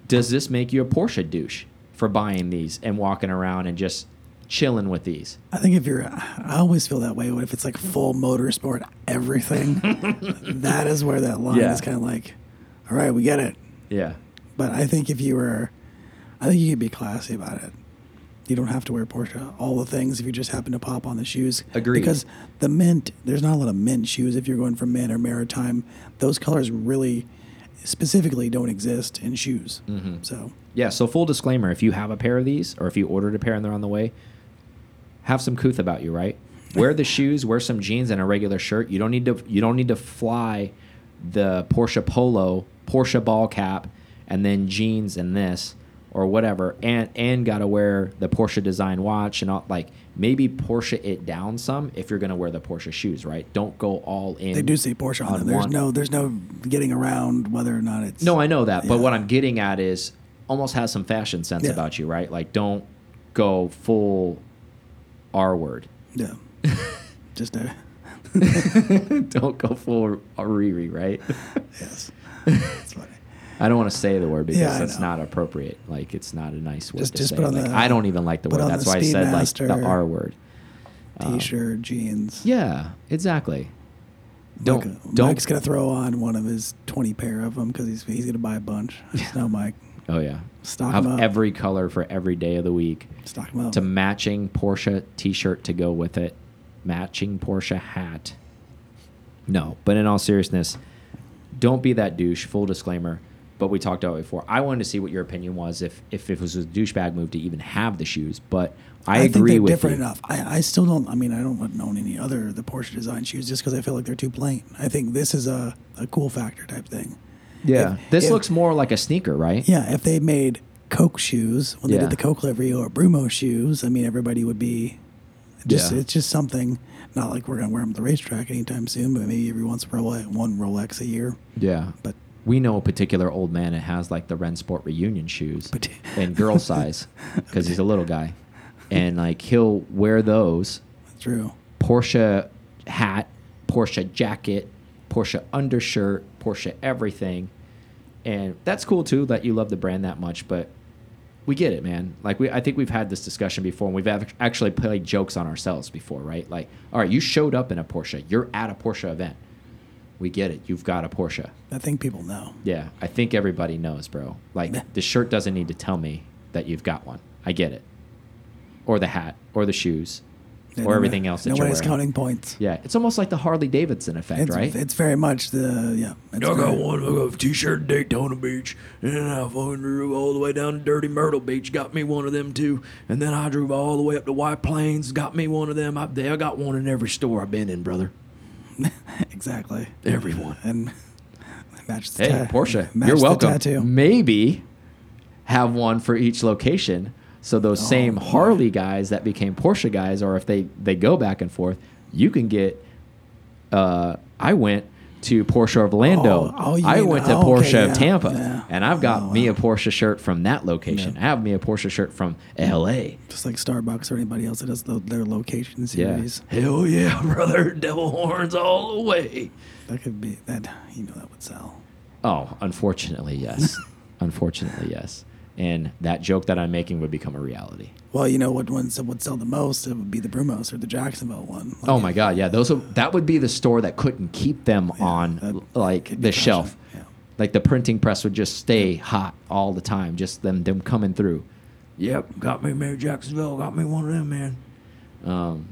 does this make you a Porsche douche for buying these and walking around and just chilling with these? I think if you're, I always feel that way. What if it's like full motorsport, everything? that is where that line Yeah. is kind of like, all right, we get it. Yeah, But I think if you were, I think you could be classy about it. You don't have to wear Porsche all the things if you just happen to pop on the shoes. Agreed. Because the mint, there's not a lot of mint shoes if you're going for mint or maritime. Those colors really, specifically, don't exist in shoes. Mm-hmm. So yeah. So full disclaimer: if you have a pair of these, or if you ordered a pair and they're on the way, have some couth about you, right? Wear the shoes, wear some jeans and a regular shirt. You don't need to. You don't need to fly the Porsche Polo, Porsche ball cap, and then jeans and this or whatever, and and gotta wear the Porsche design watch and all. Like maybe Porsche it down some if you're gonna wear the Porsche shoes, right? Don't go all in. they do say Porsche on, on them. There's one- no, there's no getting around whether or not it's. No, I know that, but what I'm getting at is almost has some fashion sense Yeah. about you, right? Like don't go full R word. Yeah. just a, don't go full Riri, right? yes. That's funny. I don't want to say the word because Yeah, I that's know. not appropriate. Like it's not a nice word Just- to just say. Like, the- I don't even like the word. That's the why I said like the R word. T-shirt, jeans. Um, Yeah, exactly. Don't Mike, don't. Mike's gonna throw on one of his twenty pair of them because he's he's gonna buy a bunch. No, Mike, oh yeah, Stock have up. every color for every day of the week. stock them up. to matching Porsche T-shirt to go with it, matching Porsche hat. No, but in all seriousness, don't be that douche. Full disclaimer. But we talked about it before. I wanted to see what your opinion was if if it was a douchebag move to even have the shoes. But I, think agree they're with different you. enough. I, I still don't. I mean, I don't own any other the Porsche design shoes just because I feel like they're too plain. I think this is a, a cool factor type thing. Yeah, If- this if- looks more like a sneaker, right? Yeah, if they made Coke shoes when they Yeah. did the Coke livery or Brumo shoes, I mean, everybody would be just. Yeah. It's just something. Not like we're gonna wear them at the racetrack anytime soon, but maybe every once in a while, one Rolex a year. Yeah. But We know a particular old man that has like the Rennsport reunion shoes in girl size because he's a little guy, and like he'll wear those true. Porsche hat, Porsche jacket, Porsche undershirt, Porsche everything. And that's cool too that you love the brand that much, but we get it, man. Like we I think we've had this discussion before and we've actually played jokes on ourselves before, right? Like, all right, you showed up in a Porsche. You're at a Porsche event. We get it. You've got a Porsche. I think people know. Yeah, I think everybody knows, bro. Like the shirt doesn't need to tell me that you've got one. I get it. Or the hat, or the shoes, Yeah, or no everything else that no you're one is wearing. counting points. Yeah, it's almost like the Harley Davidson effect, It's, right? it's very much the yeah. It's I got very- one. I got a t-shirt in Daytona Beach, and then I fucking drove all the way down to Dirty Myrtle Beach, got me one of them too, and then I drove all the way up to White Plains, got me one of them. I, I got one in every store I've been in, brother. exactly Everyone. and match the hey, Porsche, match you're the welcome. tattoo. Maybe have one for each location, so those same boy. Harley guys that became Porsche guys, or if they they go back and forth, you can get. Uh, I went to Porsche of Orlando. Oh, oh, I went to oh, okay, Porsche yeah, of Tampa, yeah. and I've got Oh, me a. Porsche shirt from that location. Yeah. I have me a Porsche shirt from L.A. Just like Starbucks or anybody else that does the, their location Yeah. series. Hell yeah, brother. Devil horns all the way. That could be that. You know that would sell. Oh, unfortunately, yes. unfortunately, yes. And that joke that I'm making would become a reality. Well, you know what ones would sell the most? It would be the Brumos or the Jacksonville one. Like, Oh my God, yeah, those are, that would be the store that couldn't keep them on like the shelf. yeah. Like the printing press would just stay hot all the time, just them them coming through. Yep, got me Mary Jacksonville, got me one of them, man. Um,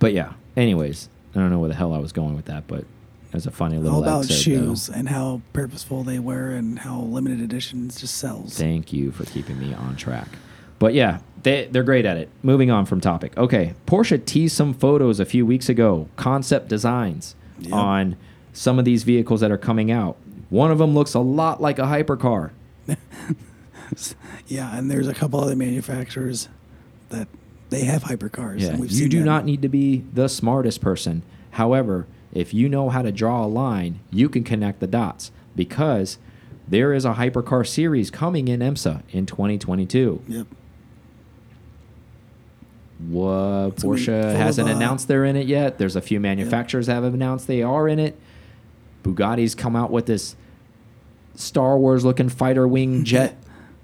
but yeah. Anyways, I don't know where the hell I was going with that, but was a funny little All about excerpt, shoes though. and how purposeful they were and how limited editions just sells. Thank you for keeping me on track. But yeah, they, they're great at it. Moving on from topic. Okay, Porsche teased some photos a few weeks ago, concept designs Yep. on some of these vehicles that are coming out. One of them looks a lot like a hypercar. Yeah, and there's a couple other manufacturers that they have hypercars. Yeah, you do that. not need to be the smartest person. However, if you know how to draw a line, you can connect the dots because there is a hypercar series coming in IMSA in 2022. Yep. What It's Porsche hasn't announced they're in it yet. There's a few manufacturers that have announced they are in it. Bugatti's come out with this Star Wars looking fighter wing jet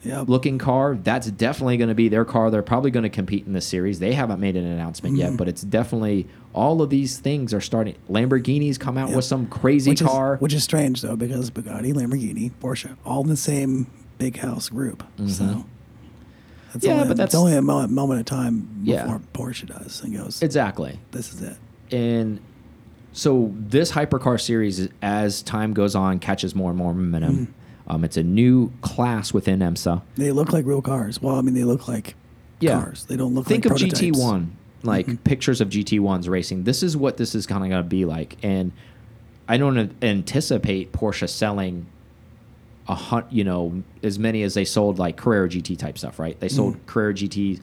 Yep. looking car. That's definitely going to be their car. They're probably going to compete in this series. They haven't made an announcement Mm-hmm. yet, but it's definitely all of these things are starting. Lamborghini's come out Yep. with some crazy which car. Is, which is strange though, because Bugatti, Lamborghini, Porsche, all in the same big house group. So that's Mm-hmm. Yeah, only, but that's- it's only a moment, moment of time Yeah. before Porsche does and goes. exactly. this is it. And so this hypercar series, as time goes on, catches more and more momentum. Mm-hmm. Um, it's a new class within IMSA. They look like real cars. Well, I mean, they look like Yeah. cars. They don't look Think like of prototypes. Mm-hmm. GT1, like pictures of GT1s racing. This is what this is kind of going to be like. And I don't anticipate Porsche selling a hunt, you know, as many as they sold like Carrera GT type stuff, right? They sold Mm. Carrera GT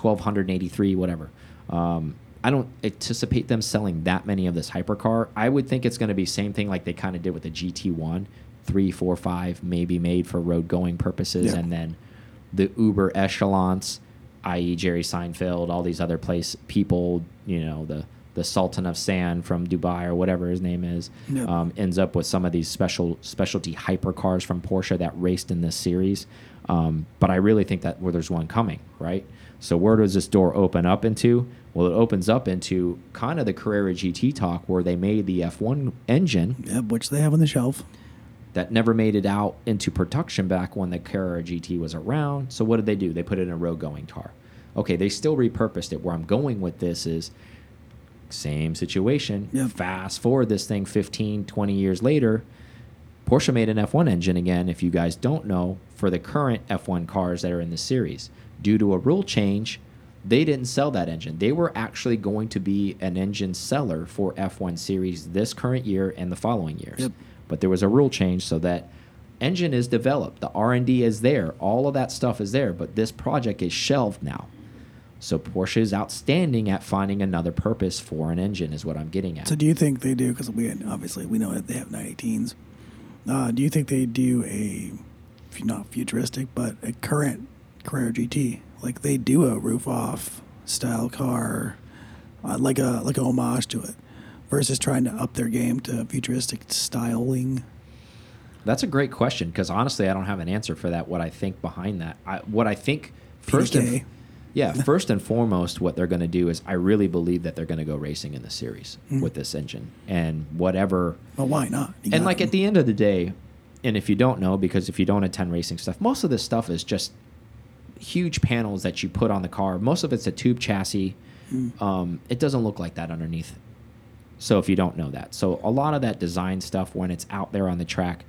1283, whatever. Um, I don't anticipate them selling that many of this hypercar. I would think it's going to be same thing like they kind of did with the GT1, three, four, five, maybe made for road going purposes, Yeah. and then the Uber echelons, i.e., Jerry Seinfeld, all these other place people, you know, the the Sultan of Sand from Dubai or whatever his name is, um, ends up with some of these special specialty hypercars from Porsche that raced in this series. Um, but I really think that where there's one coming, right? So where does this door open up into? Well, it opens up into kind of the Carrera GT talk where they made the F1 engine which they have on the shelf. That never made it out into production back when the Carrera GT was around. So what did they do? They put it in a road going car. Okay, they still repurposed it. Where I'm going with this is same situation. Yep. Fast forward this thing 15, 20 years later, Porsche made an F1 engine again, if you guys don't know, for the current F1 cars that are in the series. Due to a rule change, they didn't sell that engine. They were actually going to be an engine seller for F1 series this current year and the following years. Yep. But there was a rule change so that engine is developed, the R and D is there, all of that stuff is there, but this project is shelved now. So Porsche is outstanding at finding another purpose for an engine, is what I'm getting at. So do you think they do? Because we obviously we know that they have 918s. Uh, do you think they do a not futuristic, but a current Carrera GT? Like they do a roof off style car, uh, like a like a homage to it, versus trying to up their game to futuristic styling. That's a great question because honestly, I don't have an answer for that. What I think behind that, I, what I think first, and, yeah, first and foremost, what they're going to do is I really believe that they're going to go racing in the series with this engine and whatever. Well, why not? You And like at the end of the day, and if you don't know, because if you don't attend racing stuff, most of this stuff is just huge panels that you put on the car. Most of it's a tube chassis. Um, it doesn't look like that underneath. So if you don't know that, so a lot of that design stuff when it's out there on the track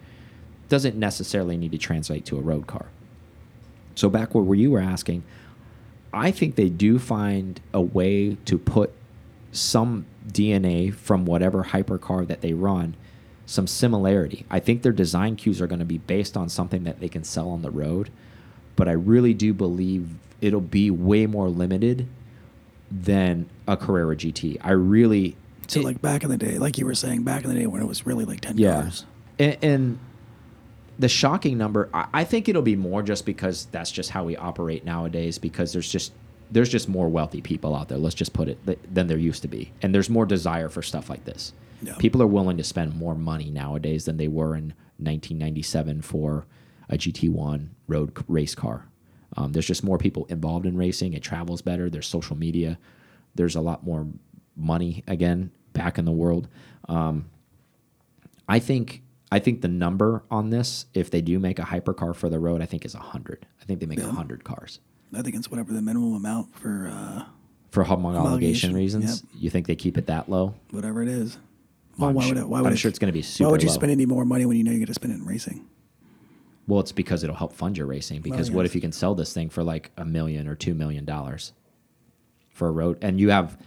doesn't necessarily need to translate to a road car. So back where you were asking, I think they do find a way to put some DNA from whatever hypercar that they run, some similarity. I think their design cues are going to be based on something that they can sell on the road, but I really do believe it'll be way more limited than a Carrera GT. I really so it- like back in the day, like you were saying, back in the day when it was really like ten yeah. cars. And, and the shocking number, I, I think it'll be more just because that's just how we operate nowadays. Because there's just there's just more wealthy people out there. Let's just put it th- than there used to be, and there's more desire for stuff like this. Yeah. People are willing to spend more money nowadays than they were in 1997 for a GT1 road race car. Um, there's just more people involved in racing. It travels better. There's social media. There's a lot more money again back in the world. Um, I think I think the number on this, if they do make a hypercar for the road, I think is hundred. I think they make a Yeah. hundred cars I think it's whatever the minimum amount for uh, for homologation Homologation, reasons. You think they keep it that low? whatever it is. Well, Well, I'm why sure- would it? Why I'm would it, sure it's gonna be super. Why would you low. spend any more money when you know you're going to spend it in racing? Well, it's because it'll help fund your racing. Because Well, what if you can sell this thing for like a million or two million dollars for a road, and you have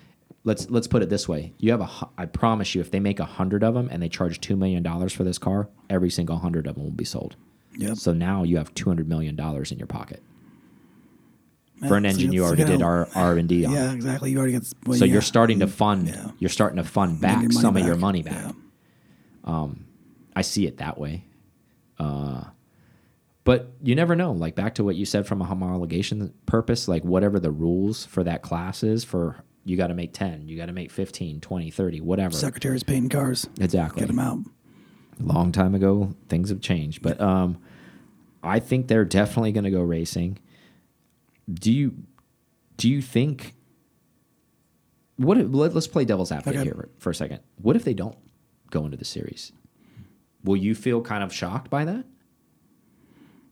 let's let's put it this way: you have a I promise you, if they make a hundred of them and they charge two million dollars for this car, every single hundred of them will be sold. Yep. So now you have two hundred million dollars in your pocket Yeah, for an so engine you already did R R and D on. Yeah, exactly. You already got. Well, so yeah. you're starting to fund. Yeah. You're starting to fund back some of your money back. Yeah. I see it that way. Uh, but you never know. Like back to what you said from a homologation purpose, like whatever the rules for that class is for you got to make 10, you got to make 15, 20, 30, whatever. Secretaries painting cars. exactly. Get them out. Long time ago, things have changed, but um I think they're definitely going to go racing. Do you do you think what if, let, us play devil's advocate Okay. here for a second. What if they don't go into the series? Will you feel kind of shocked by that?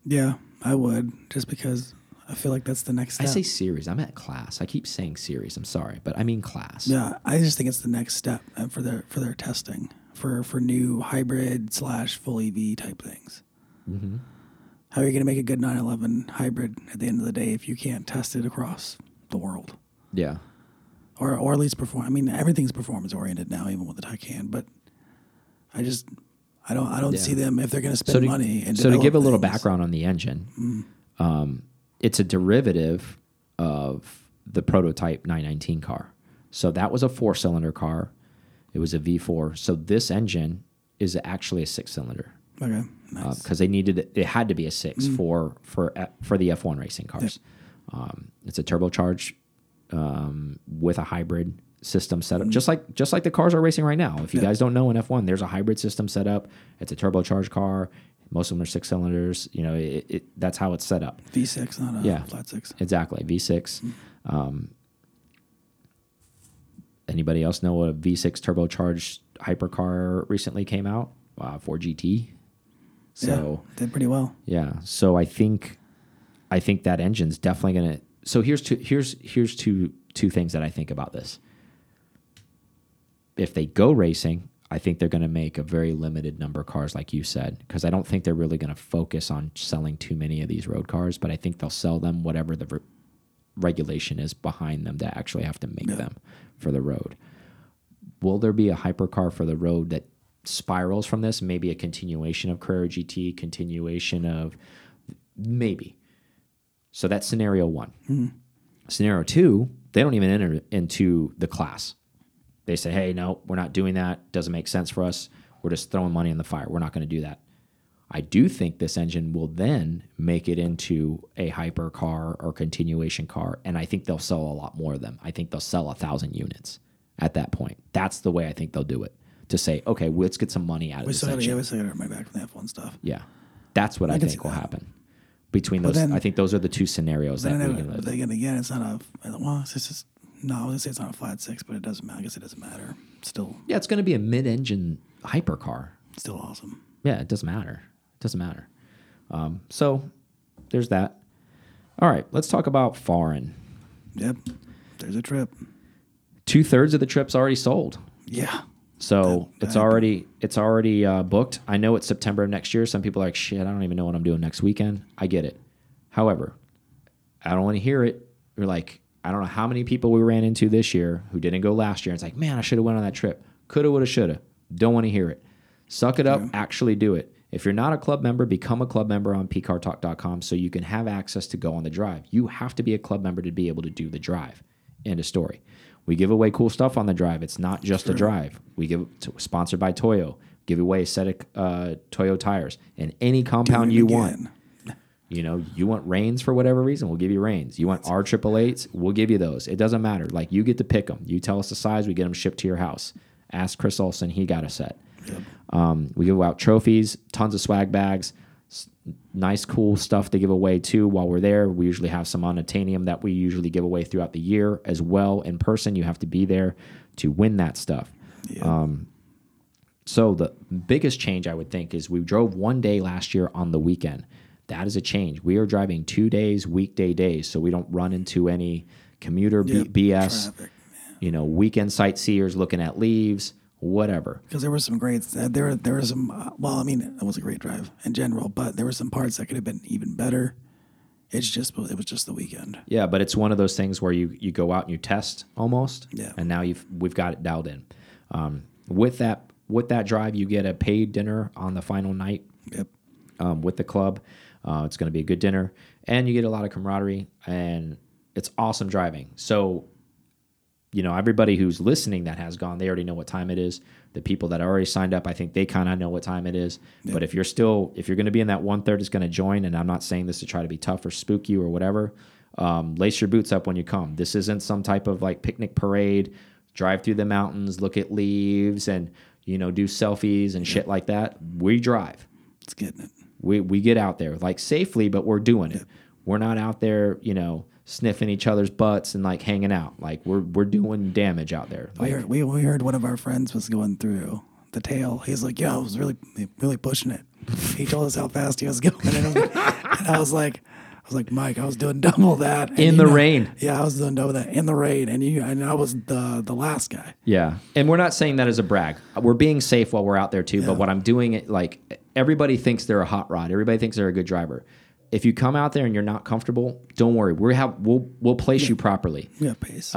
Yeah, I would just because I feel like that's the next step. I say series. I'm at class. I keep saying series. I'm sorry, but I mean class. Yeah, I just think it's the next step uh, for their for their testing for for new hybrid slash full EV type things. Mm-hmm. How are you going to make a good 911 hybrid at the end of the day if you can't test it across the world, Yeah. or or at least perform? I mean, everything's performance oriented now, even with the Taycan. But I just I don't I don't Yeah. see them if they're going to spend So to, money. And so to give a little. Mm. background on the engine, um, it's a derivative of the prototype 919 car. So that was a four cylinder car. It was a V4. So this engine is actually a six cylinder Okay, nice. because they needed it had to be a six Mm. for for for the F1 racing cars. Um, it's a turbocharged um, with a hybrid system set up, just like just like the cars are racing right now. If you Mm. Yeah. guys don't know in F1, there's a hybrid system set up. It's a turbocharged car. Most of them are six cylinders. You know, it, it, that's how it's set up. V6, not a Yeah. flat six. Exactly, V6. Um, anybody else know what a V6 turbocharged hypercar recently came out? Uh, for GT. So. yeah, did pretty well. Yeah. So I think I think that engine's definitely gonna so here's two here's here's two two things that I think about this. If they go racing, I think they're gonna make a very limited number of cars, like you said, because I don't think they're really gonna focus on selling too many of these road cars, but I think they'll sell them whatever the re- regulation is behind them to actually have to make Yeah. them for the road. Will there be a hypercar for the road that spirals from this. Maybe a continuation of Carrera GT, continuation of maybe. So that's scenario one. Mm-hmm. Scenario two, they don't even enter into the class. They say, hey, no, we're not doing that. Doesn't make sense for us. We're just throwing money in the fire. We're not going to do that. I do think this engine will then make it into a hyper car or continuation car, and I think they'll sell a lot more of them. I think they'll sell a thousand units at that point. That's the way I think they'll do it. To say, okay, let's get some money out of We this still got to engine. yeah, we still got to money back from the F1 stuff. Yeah, that's what I, can think will that. happen. Between But those, then- I think those are the two scenarios that Then I we can but live. then again, it's not a well. It's just no. I was gonna say it's not a flat six, but it doesn't matter. I guess it doesn't matter. Still, Yeah, it's going to be a mid-engine hypercar. still awesome. Yeah, it doesn't matter. It doesn't matter. Um, so there's that. All right, let's talk about foreign. Yep. There's a trip. Two thirds of the trip's already sold. Yeah. So it's already it's already uh, booked. I know it's September of next year. Some people are like, shit, I don't even know what I'm doing next weekend. I get it. However, I don't want to hear it. You're like, I don't know how many people we ran into this year who didn't go last year. It's like, man, I should have went on that trip. Coulda, woulda, shoulda. Don't want to hear it. Suck it up. Actually do it. If you're not a club member, become a club member on pcartalk.com so you can have access to go on the drive. You have to be a club member to be able to do the drive. End of story. We give away cool stuff on the drive. It's not just a drive. We give to, sponsored by Toyo. Give away a set of uh, Toyo tires and any compound you again. want. You know, you want reins for whatever reason, we'll give you reins. You want R triple eights, we'll give you those. It doesn't matter. Like you get to pick them. You tell us the size, we get them shipped to your house. Ask Chris Olson, he got a set. Um, we give out trophies, tons of swag bags, nice, cool stuff to give away too. While we're there, we usually have some unobtainium that we usually give away throughout the year as well. In person, you have to be there to win that stuff. Um, so the biggest change I would think is we drove one day last year on the weekend. That is a change. We are driving two days, weekday days, so we don't run into any commuter Yep, BS. Traffic. You know, weekend sightseers looking at leaves, whatever. Because there were some great, uh, there there were some. Uh, well, I mean, it was a great drive in general, but there were some parts that could have been even better. It's just it was just the weekend. Yeah, but it's one of those things where you you go out and you test almost, Yeah. and now you've we've got it dialed in. Um, with that with that drive, you get a paid dinner on the final night Yep. um, with the club. Uh, it's going to be a good dinner, and you get a lot of camaraderie, and it's awesome driving. So, you know, everybody who's listening that has gone, they already know what time it is. The people that already signed up, I think they kind of know what time it is. But if you're still, if you're going to be in that one third is going to join, and I'm not saying this to try to be tough or spook you or whatever, um, lace your boots up when you come. This isn't some type of like picnic parade. Drive through the mountains, look at leaves, and you know, do selfies and shit like that. We drive It's getting it. We we get out there like safely, but we're doing it. We're not out there, you know, sniffing each other's butts and like hanging out. Like we're we're doing damage out there. We heard, we, we heard one of our friends was going through the tail. He's like, "Yeah, I was really really pushing it." He told us how fast he was going, and I was, and I was like, "I was like, Mike, I was doing double that And In the know- rain. Yeah, I was doing double that in the rain, and you and I was the the last guy. yeah, and we're not saying that as a brag. We're being safe while we're out there too. But what I'm doing it like everybody thinks they're a hot rod. Everybody thinks they're a good driver. If you come out there and you're not comfortable, don't worry. We have we'll we'll place you properly. Yeah, pace.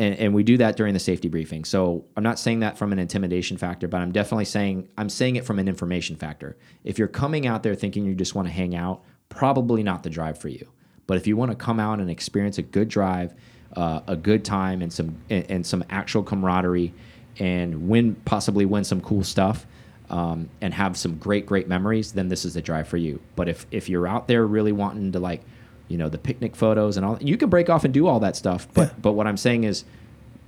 and, and we do that during the safety briefing. So I'm not saying that from an intimidation factor, but I'm definitely saying I'm saying it from an information factor. If you're coming out there thinking you just want to hang out, probably not the drive for you. But if you want to come out and experience a good drive, uh, a good time, and some and, and some actual camaraderie, and win possibly win some cool stuff, um, and have some great great memories, then this is the drive for you. But if if you're out there really wanting to like you know the picnic photos and all you can break off and do all that stuff but Yeah. but what i'm saying is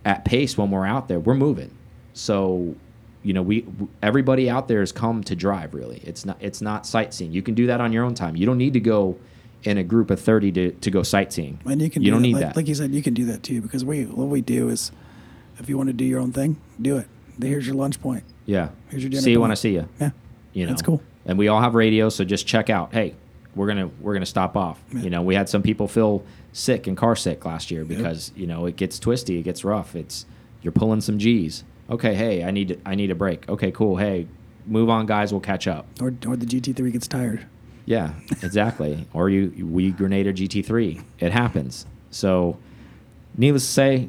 at pace when we're out there we're moving so you know we everybody out there has come to drive really it's not it's not sightseeing you can do that on your own time you don't need to go in a group of 30 to, to go sightseeing And you can you do don't that. need like, that Like you said, you can do that too because we what we do is if you want to do your own thing, do it. Here's your lunch point. yeah. Here's your dinner see you when i see you Yeah, you know. That's cool. and we all have radios so just check out. Hey we're gonna we're gonna stop off. You know we had some people feel sick and car sick last year because you know it gets twisty it gets rough. It's you're pulling some g's. Okay hey i need to, i need a break. Okay cool. Hey move on guys. We'll catch up. Or or the GT3 gets tired. yeah exactly. Or you we grenade a gt3 it happens. So needless to say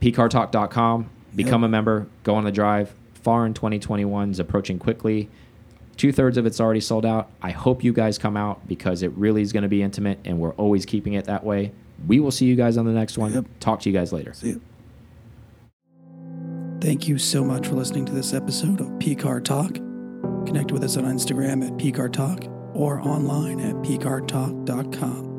pcartalk.com become a member go on the drive far in 2021 is approaching quickly. Two thirds of it's already sold out. I hope you guys come out because it really is going to be intimate, and we're always keeping it that way. We will see you guys on the next one. Yep. Talk to you guys later. See you. Thank you so much for listening to this episode of PCAR Talk. Connect with us on Instagram at PCAR Talk or online at PCARTalk.com.